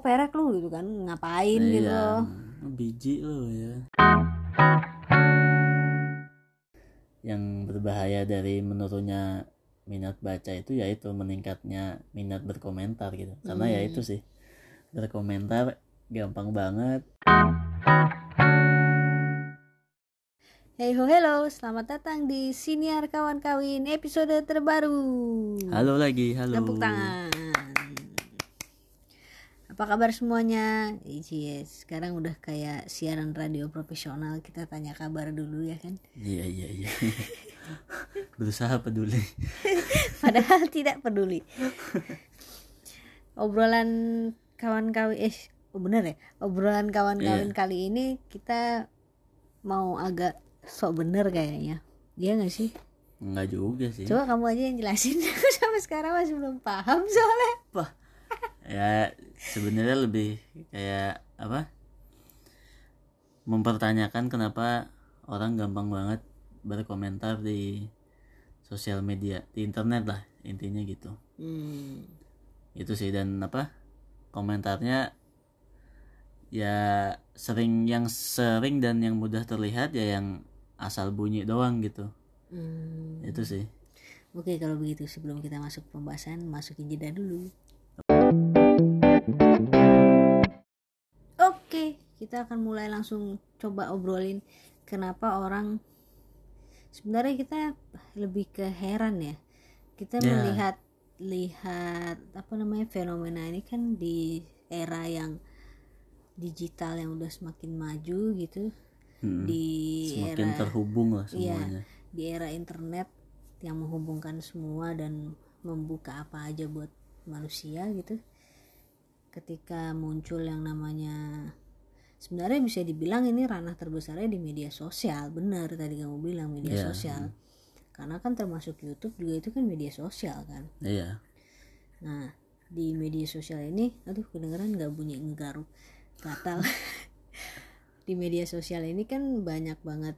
kok perek lu gitu kan ngapain gitu iya. biji lo ya. Yang berbahaya dari menurunnya minat baca itu yaitu meningkatnya minat berkomentar gitu. Karena ya itu sih berkomentar gampang banget. Hey ho hello, selamat datang di Siniar Kawan Kawin episode terbaru. halo lagi halo. Tepuk tangan. Apa kabar semuanya? Yes, sekarang udah kayak siaran radio profesional. Kita tanya kabar dulu ya kan. iya iya iya berusaha peduli Padahal tidak peduli. Obrolan kawan kawin eh oh bener ya? Obrolan kawan kawin kali ini kita mau agak sok bener kayaknya. Iya gak sih? enggak juga sih Coba kamu aja yang jelasin. Aku sampai sekarang masih belum paham soalnya. apa ya sebenarnya lebih kayak apa mempertanyakan kenapa orang gampang banget berkomentar di sosial media di internet lah intinya gitu Hmm. itu sih dan apa komentarnya ya sering yang sering dan yang mudah terlihat ya yang asal bunyi doang gitu Hmm. itu sih Oke kalau begitu sebelum kita masuk pembahasan masukin jeda dulu. Kita akan mulai langsung coba obrolin kenapa orang sebenarnya kita lebih ke heran ya kita Ya. melihat lihat apa namanya fenomena ini kan di era yang digital yang udah semakin maju gitu Hmm, di semakin era terhubung lah Iya, semuanya di era internet yang menghubungkan semua dan membuka apa aja buat manusia gitu. Ketika muncul yang namanya sebenarnya bisa dibilang ini ranah terbesarnya di media sosial, benar tadi kamu bilang media Iya. sosial. Karena kan termasuk YouTube juga itu kan media sosial kan. iya Nah, di media sosial ini, aduh kedengeran nggak bunyi ngegaruk, gatal. di media sosial ini kan banyak banget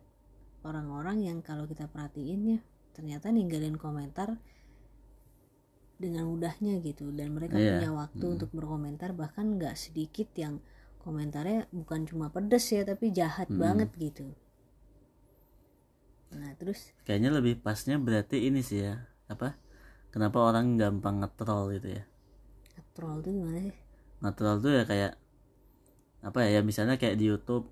orang-orang yang kalau kita perhatiin ya, ternyata ninggalin komentar dengan mudahnya gitu dan mereka Iya, punya waktu untuk berkomentar bahkan nggak sedikit yang komentarnya bukan cuma pedes ya tapi jahat banget gitu. Nah, terus? Kayaknya lebih pasnya berarti ini sih ya apa? Kenapa orang gampang ngetrol gitu ya? Troll tuh gimana sih? ngetrol tuh ya kayak apa ya, ya misalnya kayak di YouTube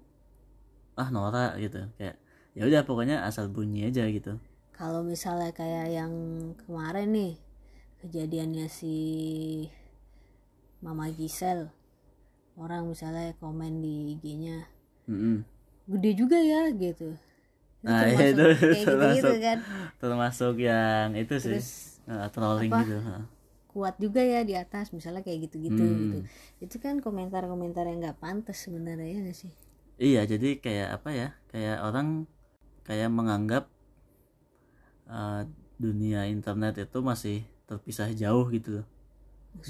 ah Nora gitu. Kayak ya udah pokoknya asal bunyi aja gitu. Kalau misalnya kayak yang kemarin nih kejadiannya si Mama Gisel orang misalnya komen di IG-nya Mm-mm. gede juga ya gitu Nah, termasuk itu kayak gitu, termasuk. kan termasuk yang itu sih Terus, eh, trolling apa? gitu kuat juga ya di atas misalnya kayak gitu-gitu Hmm. gitu itu kan komentar-komentar yang nggak pantas sebenarnya ya nggak sih iya jadi kayak apa ya kayak orang kayak menganggap eh, dunia internet itu masih terpisah jauh gitu loh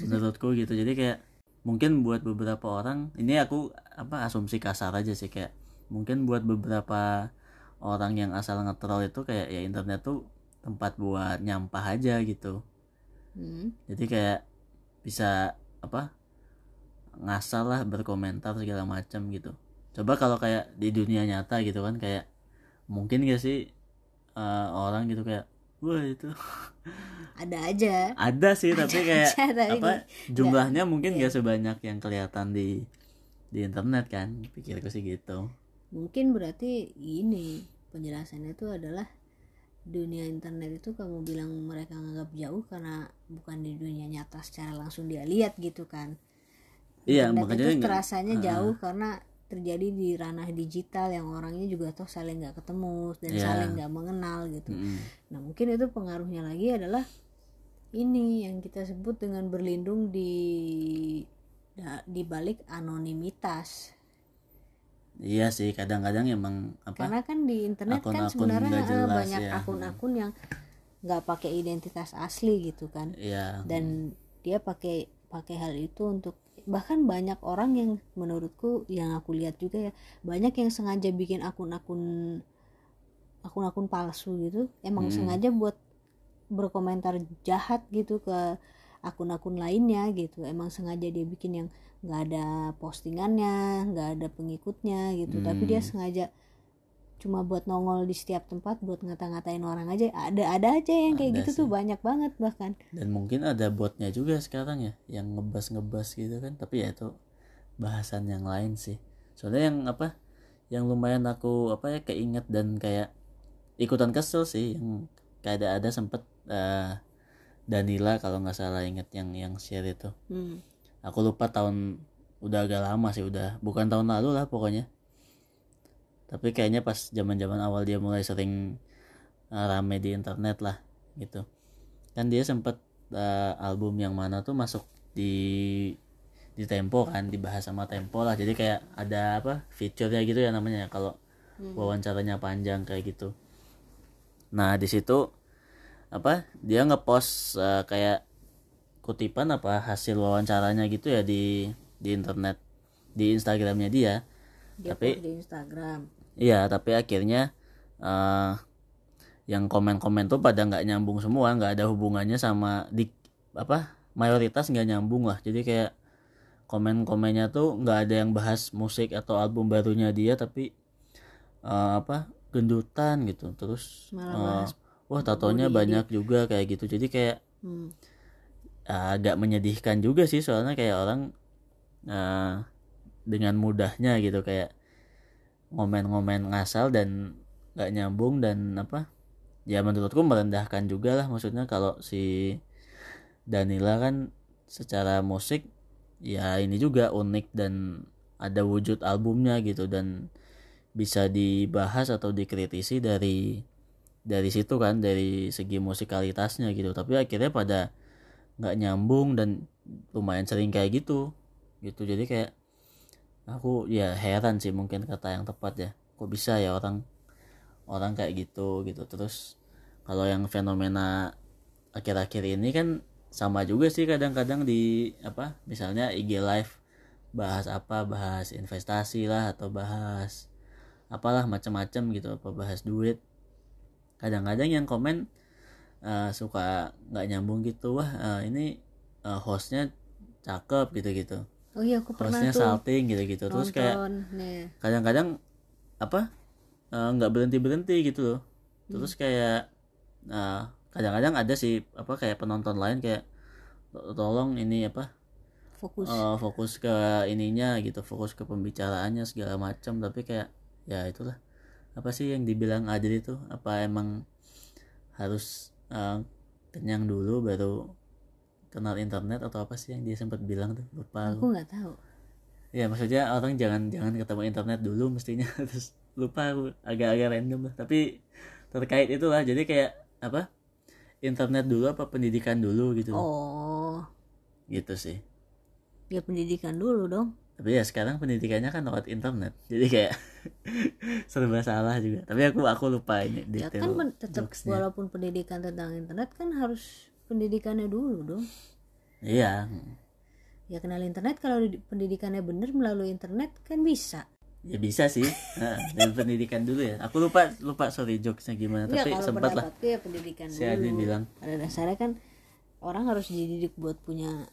menurutku gitu jadi kayak mungkin buat beberapa orang ini aku apa asumsi kasar aja sih kayak mungkin buat beberapa orang yang asal ngetrol itu kayak ya internet tuh tempat buat nyampah aja gitu Hmm. jadi kayak bisa apa ngasal lah berkomentar segala macam gitu coba kalau kayak di dunia nyata gitu kan kayak mungkin gak sih eh, orang gitu kayak wah itu. Ada aja. Ada sih tapi kayak aja, tapi apa di- jumlahnya mungkin gak sebanyak yang kelihatan di di internet kan. Pikirku sih gitu. Mungkin berarti ini penjelasannya itu adalah dunia internet itu kamu bilang mereka nganggap jauh karena bukan di dunia nyata secara langsung dia lihat gitu kan. Iya, internet makanya itu terasanya jauh karena terjadi di ranah digital yang orangnya juga toh saling nggak ketemu dan Iya. saling nggak mengenal gitu Mm-mm. nah mungkin itu pengaruhnya lagi adalah ini yang kita sebut dengan berlindung di di balik anonimitas iya sih kadang-kadang emang apa karena kan di internet kan akun-akun sebenarnya nggak eh, jelas banyak ya. akun-akun yang nggak pakai identitas asli gitu kan iya dan dia pakai pakai hal itu untuk bahkan banyak orang yang menurutku yang aku lihat juga ya banyak yang sengaja bikin akun-akun akun-akun palsu gitu emang Hmm. sengaja buat berkomentar jahat gitu ke akun-akun lainnya gitu emang sengaja dia bikin yang nggak ada postingannya nggak ada pengikutnya gitu tapi dia Hmm. sengaja cuma buat nongol di setiap tempat buat ngata-ngatain orang aja. Ada ada aja yang kayak Ada gitu tuh banyak banget bahkan. Dan mungkin ada botnya juga sekarang ya yang ngebas ngebas gitu kan. Tapi ya itu bahasan yang lain sih. Soalnya yang apa yang lumayan aku apa ya keinget dan kayak ikutan kesel sih yang kayak ada ada sempet eh, Danila kalau nggak salah inget yang yang share itu. Hmm. aku lupa tahun udah agak lama sih udah bukan tahun lalu lah pokoknya tapi kayaknya pas zaman zaman awal dia mulai sering uh, rame di internet lah gitu. Kan dia sempet uh, album yang mana tuh masuk di di Tempo kan dibahas sama Tempo lah. Jadi kayak ada apa feature-nya gitu ya namanya kalau wawancaranya panjang kayak gitu. Nah di situ apa dia ngepost uh, kayak kutipan apa hasil wawancaranya gitu ya di di internet di Instagramnya dia. Dia Tapi- di Instagram iya tapi akhirnya eh yang komen-komen tuh pada nggak nyambung semua nggak ada hubungannya sama di apa mayoritas nggak nyambung lah. Jadi kayak komen-komennya tuh nggak ada yang bahas musik atau album barunya dia tapi eh, apa gendutan gitu. Terus Malah bahas wah tatonya banyak juga kayak gitu. Jadi kayak hmm. agak menyedihkan juga sih soalnya kayak orang eh, dengan mudahnya gitu kayak ngomen-ngomen ngasal dan nggak nyambung dan apa ya menurutku merendahkan juga lah. Maksudnya kalau si Danila kan secara musik ya ini juga unik dan ada wujud albumnya gitu dan bisa dibahas atau dikritisi dari dari situ kan dari segi musikalitasnya gitu. Tapi akhirnya pada nggak nyambung dan lumayan sering kayak gitu. Gitu. Jadi kayak aku ya heran sih mungkin kata yang tepat ya. Kok bisa ya orang orang kayak gitu gitu. Terus kalau yang fenomena akhir-akhir ini kan sama juga sih kadang-kadang di apa misalnya IG live bahas apa bahas investasi lah atau bahas apalah macam-macam gitu apa bahas duit. Kadang-kadang yang komen eh, suka nggak nyambung gitu wah eh, ini eh, hostnya cakep gitu-gitu oh iya aku pernah hostnya tuh salting gitu-gitu terus kayak nonton. Kadang-kadang apa eh, nggak berhenti berhenti gitu loh. Terus kayak eh, kadang-kadang ada sih apa kayak penonton lain kayak "To- tolong ini apa fokus. eh, fokus ke ininya gitu fokus ke pembicaraannya segala macam tapi kayak ya itulah. Apa sih yang dibilang adil itu apa emang harus eh, kenyang dulu baru kenal internet atau apa sih yang dia sempat bilang tuh? Lupa aku nggak tahu. Ya maksudnya orang jangan jangan ketemu internet dulu mestinya. Terus lupa agak-agak random lah. Tapi terkait itulah. Jadi kayak apa? Internet dulu apa pendidikan dulu gitu? Oh. Gitu sih. Ya pendidikan dulu dong. Tapi ya sekarang pendidikannya kan lewat internet. Jadi kayak serba salah juga. Tapi aku aku lupa ini ya detail kan tetap walaupun pendidikan tentang internet kan harus pendidikannya dulu dong. Iya. Ya kenal internet kalau di- pendidikannya bener melalui internet kan bisa. Ya bisa sih. Nah, dan pendidikan dulu ya. Aku lupa lupa sorry jokesnya gimana Enggak, tapi sempat lah. ya pendidikan si dulu. bilang. Pada dasarnya kan orang harus dididik buat punya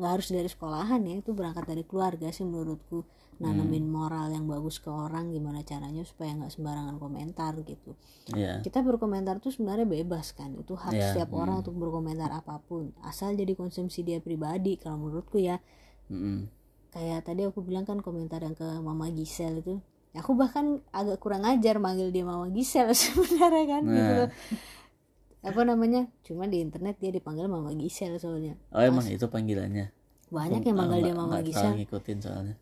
nggak harus dari sekolahan ya itu berangkat dari keluarga sih menurutku nanamin Hmm. moral yang bagus ke orang gimana caranya supaya nggak sembarangan komentar gitu. Ya kita berkomentar tuh sebenarnya bebas kan itu hak Ya, setiap orang hmm. untuk berkomentar apa pun asal jadi konsumsi dia pribadi kalau menurutku ya. Mm-mm. kayak tadi aku bilang kan komentar yang ke mama Gisel itu aku bahkan agak kurang ajar manggil dia mama Gisel sebenarnya kan gitu Nah. loh. Apa namanya cuma di internet dia dipanggil mama Gisel soalnya. Oh emang itu panggilannya? Banyak yang manggil dia mama Gisel ngikutin soalnya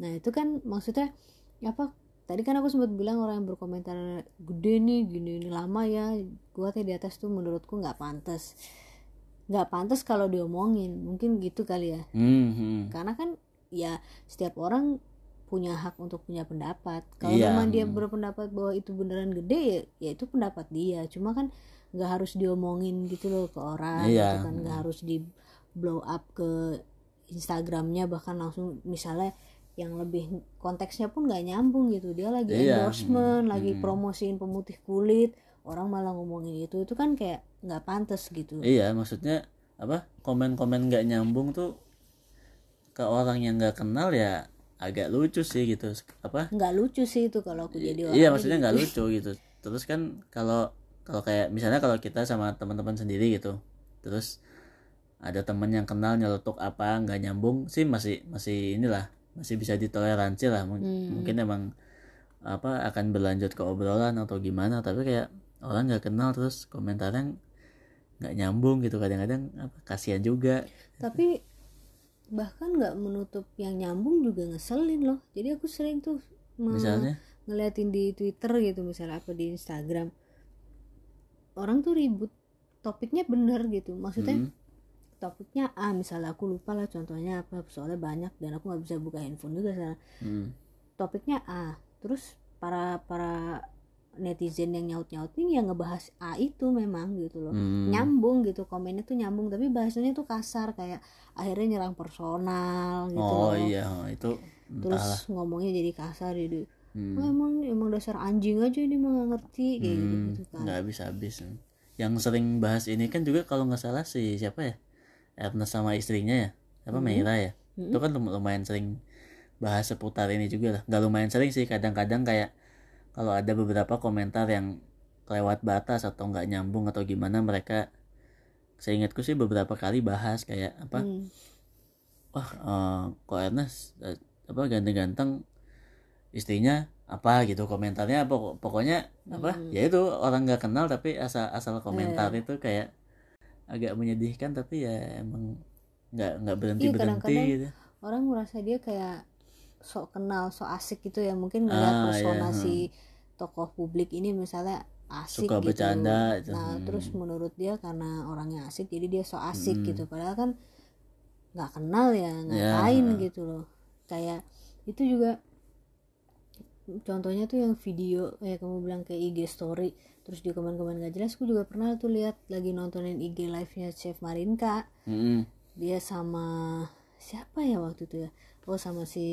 nah itu kan maksudnya apa tadi kan aku sempat bilang orang yang berkomentar gede nih gini ini lama ya gua teh di atas tuh menurutku nggak pantas nggak pantas kalau diomongin mungkin gitu kali ya Hmm, hmm. karena kan ya setiap orang punya hak untuk punya pendapat kalau Iya, memang dia hmm. berpendapat bahwa itu beneran gede ya, ya itu pendapat dia cuma kan nggak harus diomongin gitu loh ke orang Iya, gitu kan nggak hmm. harus di blow up ke Instagramnya bahkan langsung misalnya yang lebih konteksnya pun nggak nyambung gitu. Dia lagi Iya, endorsement hmm, lagi hmm. promosiin pemutih kulit orang malah ngomongin itu. Itu kan kayak nggak pantas gitu. Iya, maksudnya apa komen-komen nggak nyambung tuh ke orang yang nggak kenal ya agak lucu sih gitu. Apa? Nggak lucu sih itu kalau aku jadi orang iya maksudnya nggak lucu gitu. Terus kan kalau kalau kayak misalnya kalau kita sama teman-teman sendiri gitu terus ada teman yang kenal nyelotok apa nggak nyambung sih masih masih inilah masih bisa ditoleransi lah M- Hmm. mungkin emang apa akan berlanjut ke obrolan atau gimana tapi kayak orang nggak kenal terus komentarnya nggak nyambung gitu kadang-kadang apa kasihan juga. Tapi bahkan nggak menutup yang nyambung juga ngeselin loh. Jadi aku sering tuh misalnya? ngeliatin di Twitter gitu misalnya apa di Instagram. Orang tuh ribut topiknya bener gitu. Maksudnya hmm, topiknya A misalnya aku lupa lah contohnya apa soalnya banyak dan aku nggak bisa buka handphone juga sana hmm, topiknya A terus para para netizen yang nyaut nyaut ini yang ngebahas A itu memang gitu loh. Hmm. nyambung gitu komennya tuh nyambung tapi bahasanya tuh kasar kayak akhirnya nyerang personal gitu oh loh. iya oh, itu terus entahlah. ngomongnya jadi kasar jadi Hmm. "Oh, emang emang dasar anjing aja ini mah nggak ngerti kayak gitu Hmm, gitu kan. nggak habis habis yang sering bahas ini kan juga kalau nggak salah si siapa ya Ernest sama istrinya ya apa Hmm. Meira ya Hmm. itu kan lum- lumayan sering bahas seputar ini juga lah nggak lumayan sering sih kadang-kadang kayak kalau ada beberapa komentar yang kelewat batas atau nggak nyambung atau gimana mereka seingatku sih beberapa kali bahas kayak apa Hmm. wah eh, kok Ernest eh, apa ganteng-ganteng istrinya apa gitu komentarnya apa pokoknya apa Hmm. ya itu orang nggak kenal tapi asal asal komentar itu kayak agak menyedihkan tapi ya emang nggak nggak berhenti Iya, berhenti kadang-kadang gitu orang merasa dia kayak sok kenal sok asik gitu ya mungkin ngeliat Ah, persona iya, si tokoh publik ini misalnya asik suka gitu bercanda itu. nah Hmm. terus menurut dia karena orangnya asik jadi dia sok asik Hmm. gitu padahal kan nggak kenal ya Ya, ngapain ha. gitu loh kayak itu juga contohnya tuh yang video kayak kamu bilang kayak IG story terus di komen-komen gak jelas aku juga pernah tuh lihat lagi nontonin IG live nya Chef Marinka Mm-mm. dia sama siapa ya waktu itu ya oh sama si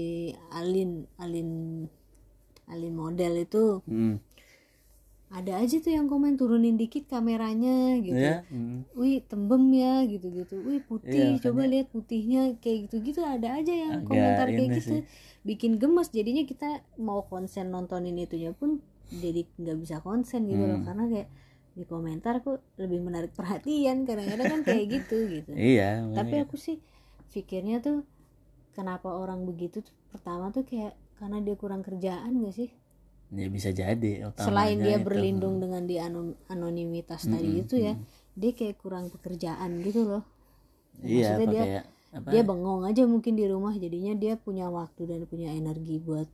Alin Alin Alin model itu Mm. ada aja tuh yang komen turunin dikit kameranya gitu ya mm. wih tembem ya gitu gitu wih putih Iya, coba lihat putihnya kayak gitu gitu ada aja yang Agak komentar kayak gitu sih. bikin gemes jadinya kita mau konsen nontonin itunya pun jadi nggak bisa konsen gitu loh. Hmm. karena kayak di komentar kok lebih menarik perhatian. Kadang-kadang kan kayak gitu gitu. Iya tapi aku sih pikirnya tuh kenapa orang begitu tuh pertama tuh kayak karena dia kurang kerjaan gak sih? Ya bisa jadi selain dia itu. berlindung dengan di anon- anonimitas tadi Mm-mm, itu ya dia kayak kurang pekerjaan gitu loh. Iya maksudnya dia kayak apa? dia bengong aja mungkin di rumah jadinya dia punya waktu dan punya energi buat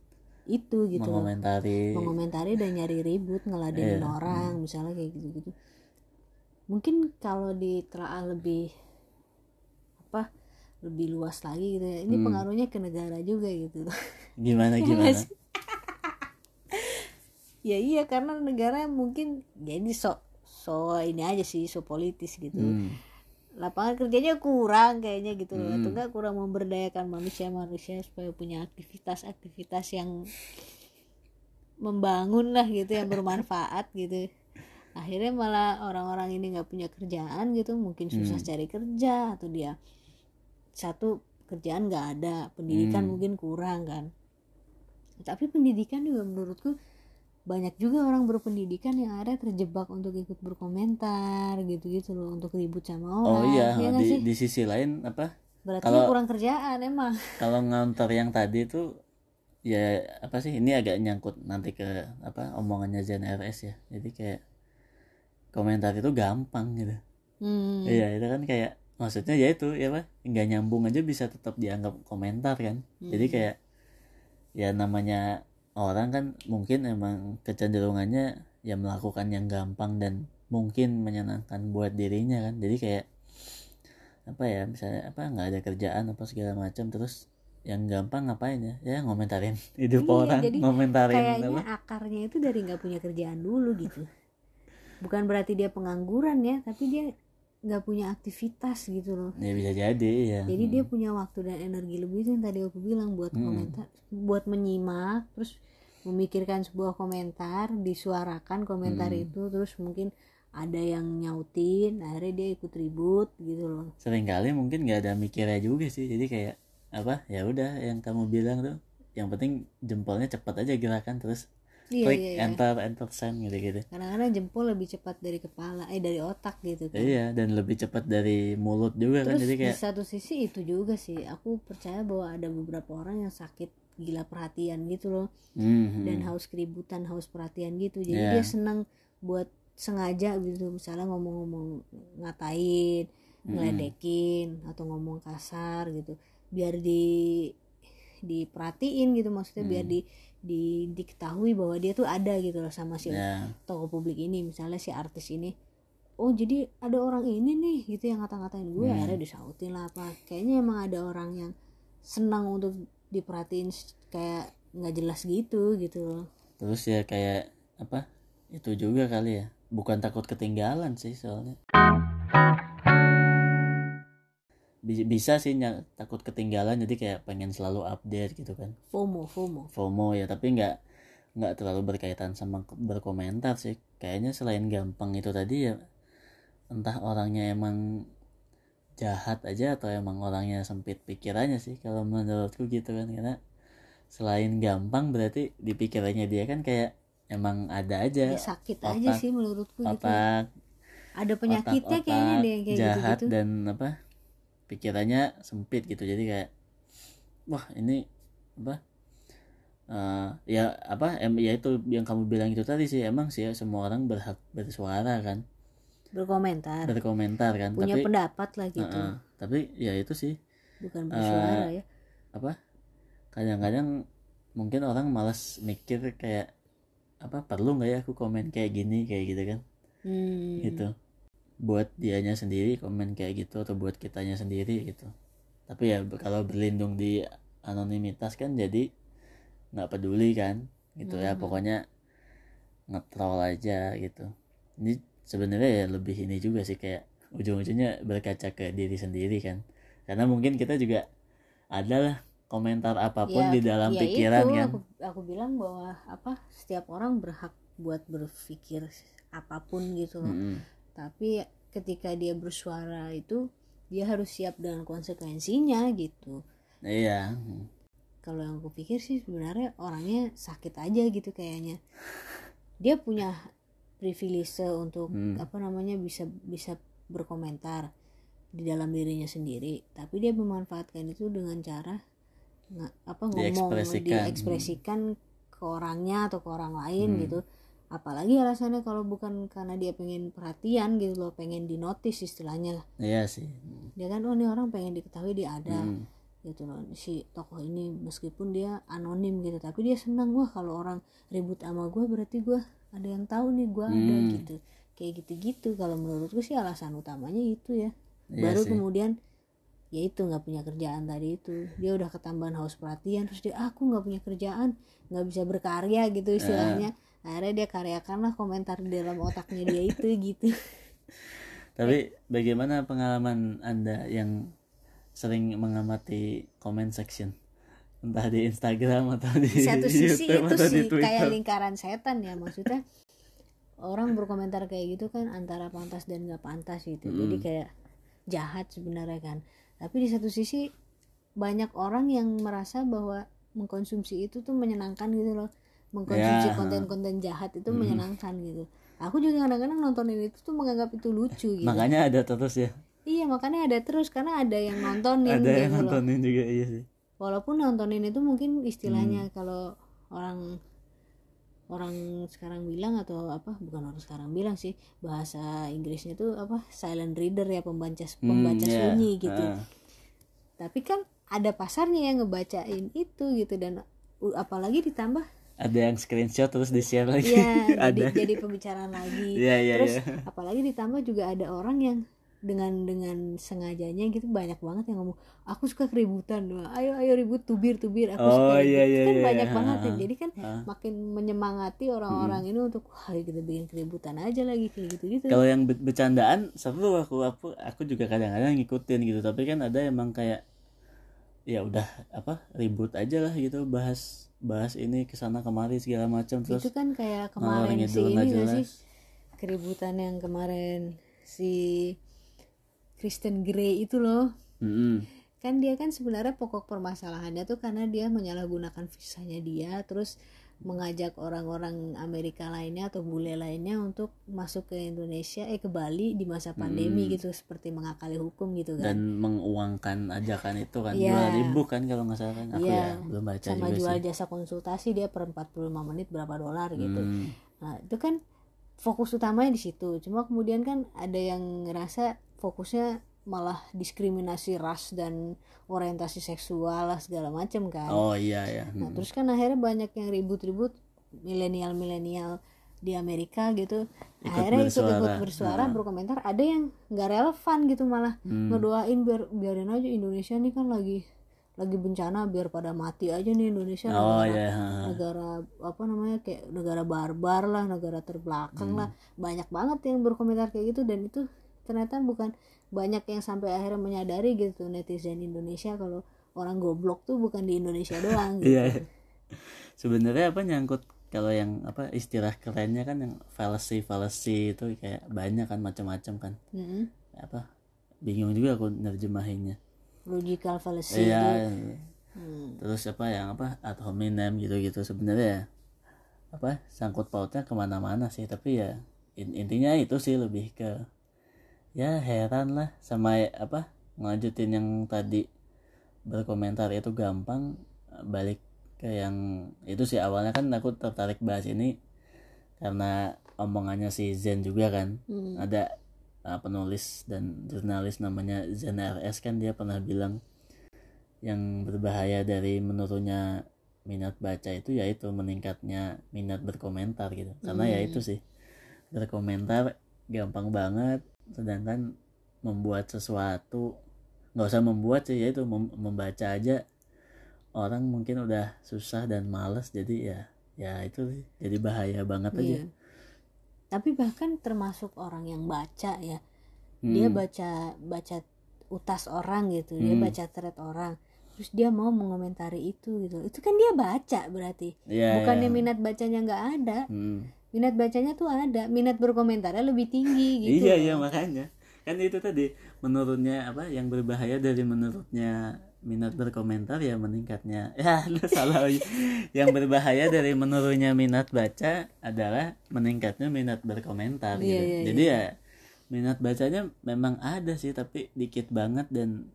itu gitu mengomentari. Mengomentari dan nyari ribut ngeladenin Iya, orang misalnya kayak gitu-gitu. Mungkin kalau ditelaah lebih apa lebih luas lagi gitu ya ini Hmm. pengaruhnya ke negara juga gitu. Gimana Iya gimana? ya iya karena negara mungkin jadi so so ini aja sih so politis gitu. Hmm. Lapangan kerjanya kurang kayaknya gitu loh Hmm. atau enggak kurang memberdayakan manusia manusia supaya punya aktivitas-aktivitas yang membangun lah gitu yang bermanfaat gitu akhirnya malah orang-orang ini nggak punya kerjaan gitu mungkin susah Hmm. cari kerja atau dia satu kerjaan nggak ada pendidikan Hmm. mungkin kurang kan tapi pendidikan juga menurutku banyak juga orang berpendidikan yang ada terjebak untuk ikut berkomentar gitu-gitu loh untuk ribut sama orang oh iya ya di, sih? di sisi lain apa berarti kalau- kurang kerjaan emang kalau ngantor yang tadi itu ya apa sih ini agak nyangkut nanti ke apa omongannya Zen RS ya jadi kayak komentar itu gampang gitu hmm. iya itu kan kayak maksudnya ya itu ya apa nggak nyambung aja bisa tetap dianggap komentar kan jadi Hmm. kayak ya namanya orang kan mungkin emang kecenderungannya ya melakukan yang gampang dan mungkin menyenangkan buat dirinya kan. Jadi kayak apa ya misalnya apa nggak ada kerjaan apa segala macam terus yang gampang ngapain ya? Ya ngomentarin hidup Iya, orang jadi ngomentarin kayaknya apa? akarnya itu dari nggak punya kerjaan dulu gitu. Bukan berarti dia pengangguran ya tapi dia nggak punya aktivitas gitu loh. Ya bisa jadi ya jadi dia punya waktu dan energi lebih itu yang tadi aku bilang buat Hmm. komentar buat menyimak terus memikirkan sebuah komentar disuarakan komentar Hmm. itu terus mungkin ada yang nyautin akhirnya dia ikut ribut gitu loh. Seringkali mungkin nggak ada mikirnya juga sih jadi kayak apa ya udah yang kamu bilang tuh yang penting jempolnya cepat aja gerakan terus iya klik iya, iya. enter enter send gitu gitu. Kadang-kadang jempol lebih cepat dari kepala eh dari otak gitu kan. Iya dan lebih cepat dari mulut juga kan terus jadi di kayak satu sisi itu juga sih aku percaya bahwa ada beberapa orang yang sakit gila perhatian gitu loh. Hmm, dan haus keributan haus perhatian gitu. Jadi Iya. dia senang buat sengaja gitu misalnya ngomong-ngomong ngatain ngeledekin atau ngomong kasar gitu. Biar di diperhatiin gitu maksudnya biar di, di diketahui bahwa dia tuh ada gitu loh sama si ya. tokoh publik ini. Misalnya si artis ini oh jadi ada orang ini nih gitu yang ngata-ngatain. Gue Hmm. akhirnya disautin lah apa. Kayaknya emang ada orang yang senang untuk diperhatiin kayak nggak jelas gitu gitu loh. Terus ya kayak apa itu juga kali ya. Bukan takut ketinggalan sih soalnya bisa sih takut ketinggalan jadi kayak pengen selalu update gitu kan. FOMO FOMO. FOMO ya tapi nggak nggak terlalu berkaitan sama berkomentar sih. Kayaknya selain gampang itu tadi ya entah orangnya emang jahat aja atau emang orangnya sempit pikirannya sih kalau menurutku gitu kan. Karena selain gampang berarti di pikirannya dia kan kayak emang ada aja ya sakit aja otak- sih menurutku gitu otak ada penyakitnya otak-otak kayaknya deh yang kayak jahat gitu-gitu. dan apa pikirannya sempit gitu. Jadi kayak wah ini apa eh, ya apa em ya itu yang kamu bilang itu tadi sih emang sih ya, semua orang berhak bersuara kan. Berkomentar. Berkomentar kan punya tapi pendapat lah gitu. Heeh, tapi ya itu sih bukan bersuara ya. apa kadang-kadang mungkin orang malas mikir kayak apa perlu nggak ya aku komen kayak gini kayak gitu kan? Hmm. gitu buat dianya sendiri komen kayak gitu atau buat kitanya sendiri gitu. Tapi ya kalau berlindung di anonimitas kan jadi nggak peduli kan gitu ya. Mhm. pokoknya ngetrol aja gitu. Ini sebenarnya ya lebih ini juga sih kayak ujung-ujungnya berkaca ke diri sendiri kan. Karena mungkin kita juga adalah komentar apa pun Ya, di dalam ya pikiran itu, kan. aku, aku bilang bahwa apa setiap orang berhak buat berpikir apa pun gitu loh. Mm-mm. Tapi ketika dia bersuara itu dia harus siap dengan konsekuensinya gitu iya kalau yang aku pikir sih sebenarnya orangnya sakit aja gitu kayaknya dia punya privilege untuk Hmm. apa namanya bisa bisa berkomentar di dalam dirinya sendiri tapi dia memanfaatkan itu dengan cara nggak apa ngomong Diekspresikan. diekspresikan ke orangnya atau ke orang lain Hmm. gitu apalagi alasannya kalau bukan karena dia pengen perhatian gitu loh pengen dinotis istilahnya lah. Iya sih. Dia kan oh ini orang pengen diketahui dia ada. Mm. gitu loh. Si tokoh ini meskipun dia anonim gitu tapi dia senang wah kalau orang ribut sama gue berarti gue ada yang tahu nih gue ada Hmm. gitu. Kayak gitu-gitu. Kalau menurutku sih alasan utamanya itu ya. Iya baru sih. kemudian ya itu nggak punya kerjaan tadi itu. Dia udah ketambahan haus perhatian terus dia aku nggak punya kerjaan nggak bisa berkarya gitu istilahnya akhirnya dia karyakanlah komentar di dalam otaknya dia itu gitu. Tapi bagaimana pengalaman Anda yang sering mengamati comment section? Entah di Instagram atau di, di satu sisi YouTube itu sih kayak lingkaran setan ya maksudnya. Orang berkomentar kayak gitu kan antara pantas dan nggak pantas gitu. Jadi kayak jahat sebenarnya kan. Tapi di satu sisi banyak orang yang merasa bahwa mengkonsumsi itu tuh menyenangkan gitu loh mengkonsumsi Ya. konten-konten jahat itu menyenangkan gitu aku juga kadang-kadang nontonin itu tuh menganggap itu lucu gitu Makanya ada terus ya. iya makanya ada terus karena ada yang nontonin ada yang gitu loh nontonin juga iya sih. walaupun nontonin itu mungkin Hmm. istilahnya kalau orang orang sekarang bilang atau apa bukan orang sekarang bilang sih bahasa Inggrisnya tuh apa silent reader ya pembaca Hmm, pembaca iya. sunyi gitu Ah. tapi kan ada pasarnya yang ngebacain itu gitu dan apalagi ditambah Ada yang screenshot terus di share lagi. ya jadi, ada. jadi pembicaraan lagi Iya iya terus iya. apalagi ditambah juga ada orang yang dengan dengan sengajanya gitu banyak banget yang ngomong aku suka keributan ayo ayo ribut tubir tubir aku Oh, suka iya, ribut." iya, kan iya, banyak iya. banget ya jadi kan ah. makin menyemangati orang-orang ini untuk wah kita bikin keributan aja lagi kayak gitu gitu Kalau yang be- bercandaan seru aku aku aku juga kadang-kadang ngikutin gitu tapi kan ada emang kayak ya udah apa ribut aja lah gitu bahas bahas ini ke sana kemari segala macam terus itu kan kayak kemarin nggak ini gak sih? keributan yang kemarin si Kristen Grey itu loh. Mm-mm. kan dia kan sebenarnya pokok permasalahannya tuh karena dia menyalahgunakan visanya dia terus mengajak orang-orang Amerika lainnya atau bule lainnya untuk masuk ke Indonesia eh ke Bali di masa pandemi gitu seperti mengakali hukum gitu kan dan menguangkan ajakan itu kan Iya. dua ribu kan kalau nggak salah kan aku Iya. ya belum baca sama juga jual sih jasa konsultasi dia per 45 menit berapa dolar gitu Hmm. Nah, itu kan fokus utamanya di situ. Cuma kemudian kan ada yang ngerasa fokusnya malah diskriminasi ras dan orientasi seksual lah segala macam kan. oh iya ya Nah, terus kan akhirnya banyak yang ribut-ribut milenial-milenial di Amerika gitu. Ikut akhirnya ikut-ikut bersuara. bersuara, berkomentar. Ada yang nggak relevan gitu malah Hmm. ngedoain biar biarin aja Indonesia nih kan lagi lagi bencana biar pada mati aja nih Indonesia oh negara- iya ha. negara apa namanya kayak negara barbar lah negara terbelakang Hmm. lah banyak banget yang berkomentar kayak gitu dan itu ternyata bukan banyak yang sampai akhirnya menyadari gitu netizen Indonesia kalau orang goblok tuh bukan di Indonesia doang gitu. iya sebenarnya apa nyangkut kalau yang apa istilah kerennya kan yang fallacy fallacy itu kayak banyak kan macam-macam kan Mm-mm. apa bingung juga aku nerjemahinnya logical fallacy itu iya Hmm. terus apa yang apa ad hominem gitu-gitu sebenarnya apa sangkut pautnya ke mana-mana sih tapi ya in- intinya itu sih lebih ke ya heran lah sama apa ngelanjutin yang tadi berkomentar. Itu gampang balik ke yang itu sih. Awalnya kan aku tertarik bahas ini karena omongannya si Zen juga kan. Hmm. ada uh, penulis dan jurnalis namanya Zen RS kan dia pernah bilang yang berbahaya dari menurunnya minat baca itu yaitu meningkatnya minat berkomentar gitu. Karena ya itu sih berkomentar gampang banget sedangkan membuat sesuatu nggak usah membuat sih yaitu mem- membaca aja orang mungkin udah susah dan males jadi ya ya itu sih jadi bahaya banget aja Iya. tapi bahkan termasuk orang yang baca ya dia Hmm. baca baca utas orang gitu dia Hmm. baca thread orang terus dia mau mengomentari itu gitu itu kan dia baca berarti Iya, bukannya iya. minat bacanya nggak ada Hmm. Minat bacanya tuh ada minat berkomentarnya lebih tinggi gitu. Iya iya makanya. Kan itu tadi menurutnya apa yang berbahaya dari menurutnya minat berkomentar ya meningkatnya. Ya lu salah. Yang berbahaya dari menurunnya minat baca adalah meningkatnya minat berkomentar Iya, gitu. iya, jadi ya minat bacanya memang ada sih tapi dikit banget dan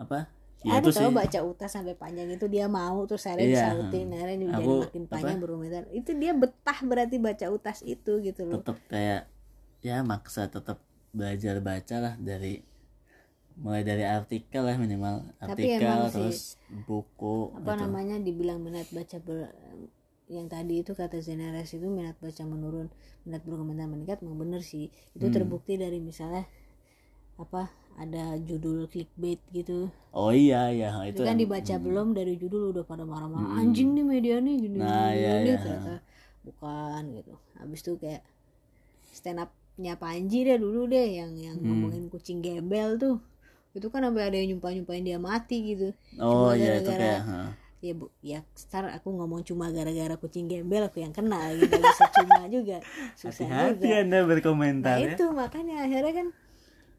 apa ya ada sih baca utas sampai panjang itu dia mau terus akhirnya Iya, disautin akhirnya jadi Aku, makin apa? panjang berkomentar itu dia betah berarti baca utas itu gitu loh tetap kayak ya maksa tetap belajar baca lah dari mulai dari artikel lah minimal Tapi artikel sih, terus buku apa gitu. namanya dibilang minat baca ber- yang tadi itu kata Zeneres itu minat baca menurun minat berkomentar meningkat memang bener sih itu Hmm. terbukti dari misalnya apa ada judul clickbait gitu oh iya iya itu itu kan dibaca belum dari judul udah pada marah-marah Hmm. anjing nih media nih gini Nah, gini, iya, gini." iya. ternyata bukan gitu habis itu kayak stand upnya Panji deh dulu deh yang yang Hmm. ngomongin kucing gembel tuh itu kan sampai ada yang nyumpah nyumpahin dia mati gitu oh Cuma iya itu gara-gara- kayak ha. ya bu ya star aku ngomong cuma gara-gara kucing gembel aku yang kena gitu bisa cuma juga susah hati-hati juga anda nah berkomentar ya itu makanya akhirnya kan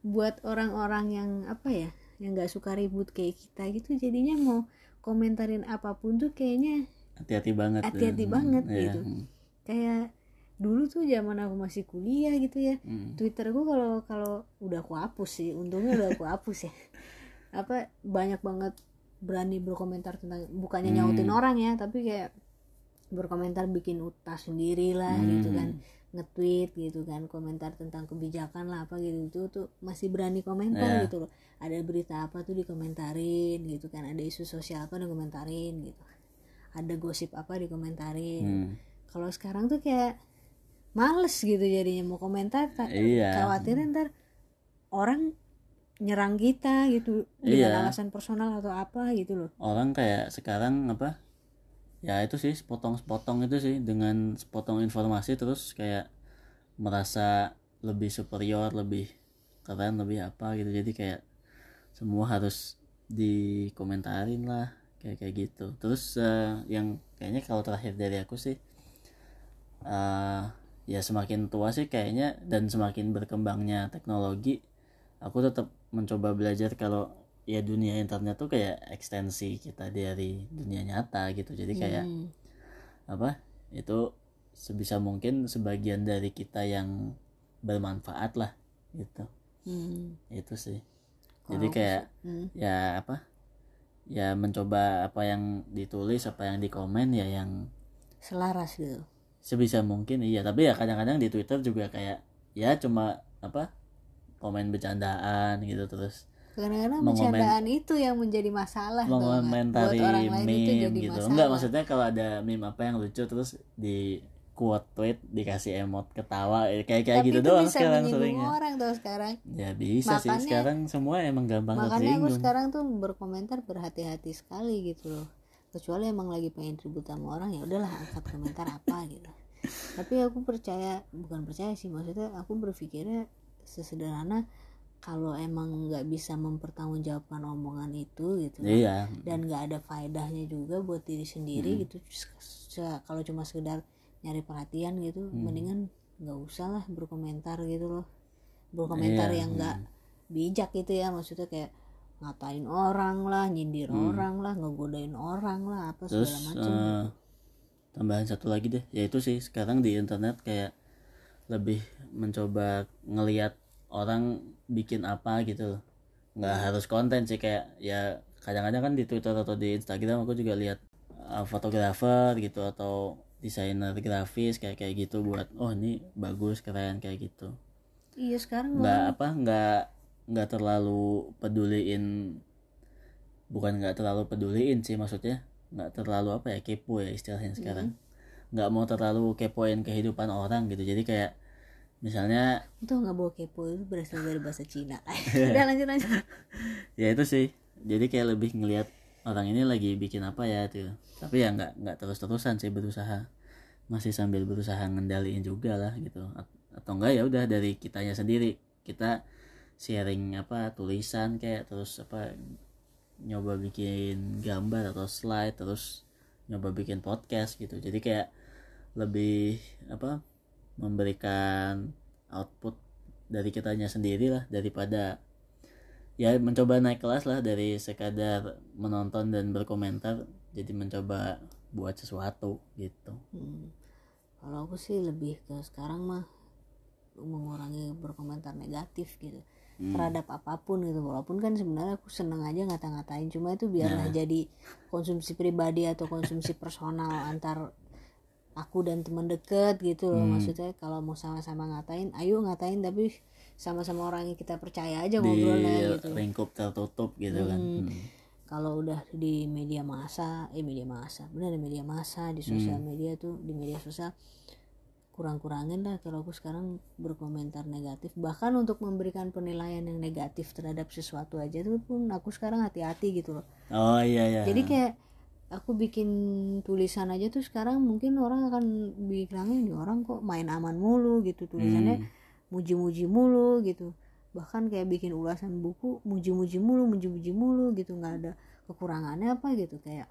buat orang-orang yang apa ya yang nggak suka ribut kayak kita gitu jadinya mau komentarin apa pun tuh kayaknya hati-hati banget hati-hati Hmm, banget iya, gitu. hmm, kayak dulu tuh zaman aku masih kuliah gitu ya hmm. Twitterku kalau kalau udah aku hapus sih untungnya udah aku hapus ya apa banyak banget berani berkomentar tentang bukannya Hmm. nyautin orang ya tapi kayak berkomentar bikin utas sendiri lah gitu Hmm. kan nge-tweet gitu kan komentar tentang kebijakan lah apa gitu itu tuh masih berani komentar Ya. gitu loh ada berita apa tuh dikomentarin gitu kan ada isu sosial apa dikomentarin gitu ada gosip apa dikomentarin Hmm. kalau sekarang tuh kayak males gitu jadinya mau komentar Iya. khawatir ntar orang nyerang kita gitu dengan Iya. alasan personal atau apa gitu loh orang kayak sekarang apa ya itu sih sepotong-sepotong itu sih dengan sepotong informasi terus kayak merasa lebih superior lebih keren lebih apa gitu. Jadi kayak semua harus dikomentarin lah kayak kayak gitu. Terus eh, yang kayaknya kalau terakhir dari aku sih eh, ya semakin tua sih kayaknya dan semakin berkembangnya teknologi aku tetap mencoba belajar kalau ya dunia internet tuh kayak ekstensi kita dari dunia nyata gitu jadi kayak Hmm. apa itu sebisa mungkin sebagian dari kita yang bermanfaat lah gitu Hmm. itu sih jadi kayak Hmm. ya apa ya mencoba apa yang ditulis apa yang dikomen ya yang selaras gitu sebisa mungkin iya tapi ya kadang-kadang di Twitter juga kayak ya cuma apa komen bercandaan gitu terus kadang-kadang bercandaan itu yang menjadi masalah nggak? buat mengomentari orang lain itu jadi gitu. masalah. Enggak maksudnya kalau ada meme apa yang lucu terus di quote tweet dikasih emot ketawa eh, kayak kayak gitu itu doang bisa sekarang seringnya. orang tuh sekarang. Ya bisa sih. Sekarang semua emang gampang makanya aku sekarang tuh berkomentar berhati-hati sekali gitu loh. Kecuali emang lagi pengen ribut sama orang ya udahlah angkat komentar apa gitu. Tapi aku percaya bukan percaya sih maksudnya aku berpikirnya sesederhana kalau emang nggak bisa mempertanggungjawabkan omongan itu gitu iya dan nggak ada faedahnya juga buat diri sendiri Hmm. gitu kalau cuma sekedar nyari perhatian gitu Hmm. mendingan nggak usah lah berkomentar gitu loh berkomentar Iya, yang nggak bijak gitu ya maksudnya kayak ngatain orang lah nyindir orang lah ngegodain orang lah apa Hmm. terus segala macam eh, tambahan satu lagi deh yaitu sih sekarang di internet kayak lebih mencoba ngelihat orang bikin apa gitu. Nggak harus konten sih kayak ya kadang-kadang kan di Twitter atau di Instagram aku juga lihat uh, fotografer gitu atau desainer grafis kayak kayak gitu buat oh ini bagus keren kayak gitu. Iya sekarang nggak apa nggak nggak terlalu peduliin bukan nggak terlalu peduliin sih maksudnya nggak terlalu apa ya kepo ya istilahnya sekarang. Nggak mau terlalu kepoin kehidupan orang gitu. Jadi kayak misalnya itu nggak bawa kepo itu berasal dari bahasa Cina. Udah lanjut lanjut. Ya itu sih. Jadi kayak lebih ngelihat orang ini lagi bikin apa ya tuh. Tapi ya nggak nggak terus terusan sih berusaha. Masih sambil berusaha ngendaliin juga lah gitu. At- atau enggak ya udah dari kitanya sendiri. Kita sharing apa tulisan kayak terus apa nyoba bikin gambar atau slide terus nyoba bikin podcast gitu. Jadi kayak lebih apa memberikan output dari kitanya sendiri lah daripada ya mencoba naik kelas lah dari sekadar menonton dan berkomentar jadi mencoba buat sesuatu gitu Hmm. Kalau aku sih lebih ke sekarang mah mengurangi berkomentar negatif gitu Hmm. terhadap apa pun gitu walaupun kan sebenarnya aku seneng aja ngata-ngatain cuma itu biarlah Nah. jadi konsumsi pribadi atau konsumsi personal antar aku dan teman deket gitu loh Hmm. maksudnya kalau mau sama-sama ngatain ayo ngatain tapi sama-sama orang yang kita percaya aja di ngobrolnya gitu lingkup tertutup gitu kan Hmm. Hmm. kalau udah di media massa eh media massa benar di media massa di sosial Hmm. media tuh di media sosial kurang-kurangin lah kalau aku sekarang berkomentar negatif bahkan untuk memberikan penilaian yang negatif terhadap sesuatu aja tuh pun aku sekarang hati-hati gitu loh oh iya iya jadi kayak aku bikin tulisan aja tuh sekarang mungkin orang akan bilangnya nih orang kok main aman mulu gitu. Tulisannya Hmm. muji-muji mulu gitu. Bahkan kayak bikin ulasan buku muji-muji mulu muji-muji mulu gitu. Nggak ada kekurangannya apa gitu. Kayak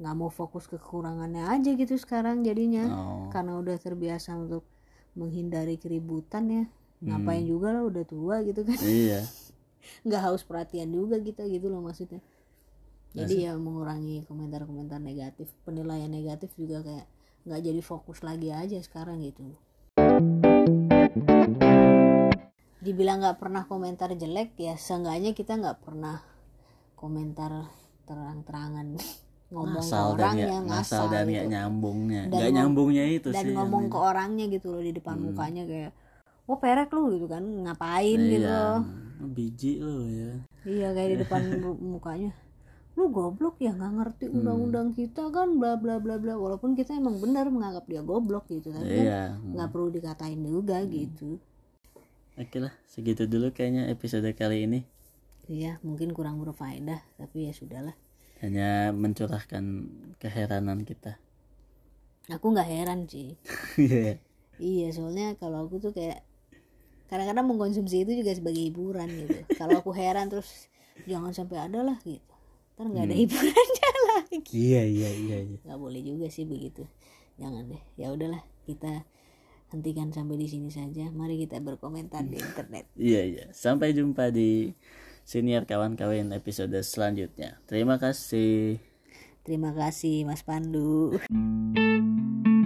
nggak mau fokus ke kekurangannya aja gitu sekarang jadinya. Oh. Karena udah terbiasa untuk menghindari keributan ya. Ngapain juga lah udah tua gitu kan. Iya. Nggak haus perhatian juga kita gitu loh maksudnya jadi ya mengurangi komentar-komentar negatif. Penilaian negatif juga kayak nggak jadi fokus lagi aja sekarang gitu. Dibilang nggak pernah komentar jelek ya seenggaknya kita nggak pernah komentar terang-terangan ngomong ngasal ke dan orangnya ya ngasal ngasal dan gitu. nyambungnya. Dan ngom- nyambungnya itu dan sih ngomong yang- ke orangnya gitu loh di depan mukanya kayak oh perek lu gitu kan. Ngapain? Gitu iya. loh biji lo ya. Iya kayak di depan mu- mukanya lu goblok ya nggak ngerti Hmm. undang-undang kita kan bla bla bla bla. Walaupun kita emang benar menganggap dia goblok gitu tapi kan iya nggak perlu dikatain juga gitu. Oke lah segitu dulu kayaknya episode kali ini. Iya mungkin kurang berfaedah tapi ya sudahlah. Hanya mencurahkan keheranan kita. Aku nggak heran sih. Iya. iya soalnya kalau aku tuh kayak kadang-kadang mengkonsumsi itu juga sebagai hiburan gitu. Kalau aku heran terus jangan sampai ada lah gitu ntar nggak ada hiburannya lagi. Iya iya iya iya. Nggak boleh juga sih begitu. Jangan deh. Ya udahlah kita hentikan sampai di sini saja. Mari kita berkomentar di internet. Iya iya. Sampai jumpa di senior kawan-kawan episode selanjutnya. Terima kasih. Terima kasih Mas Pandu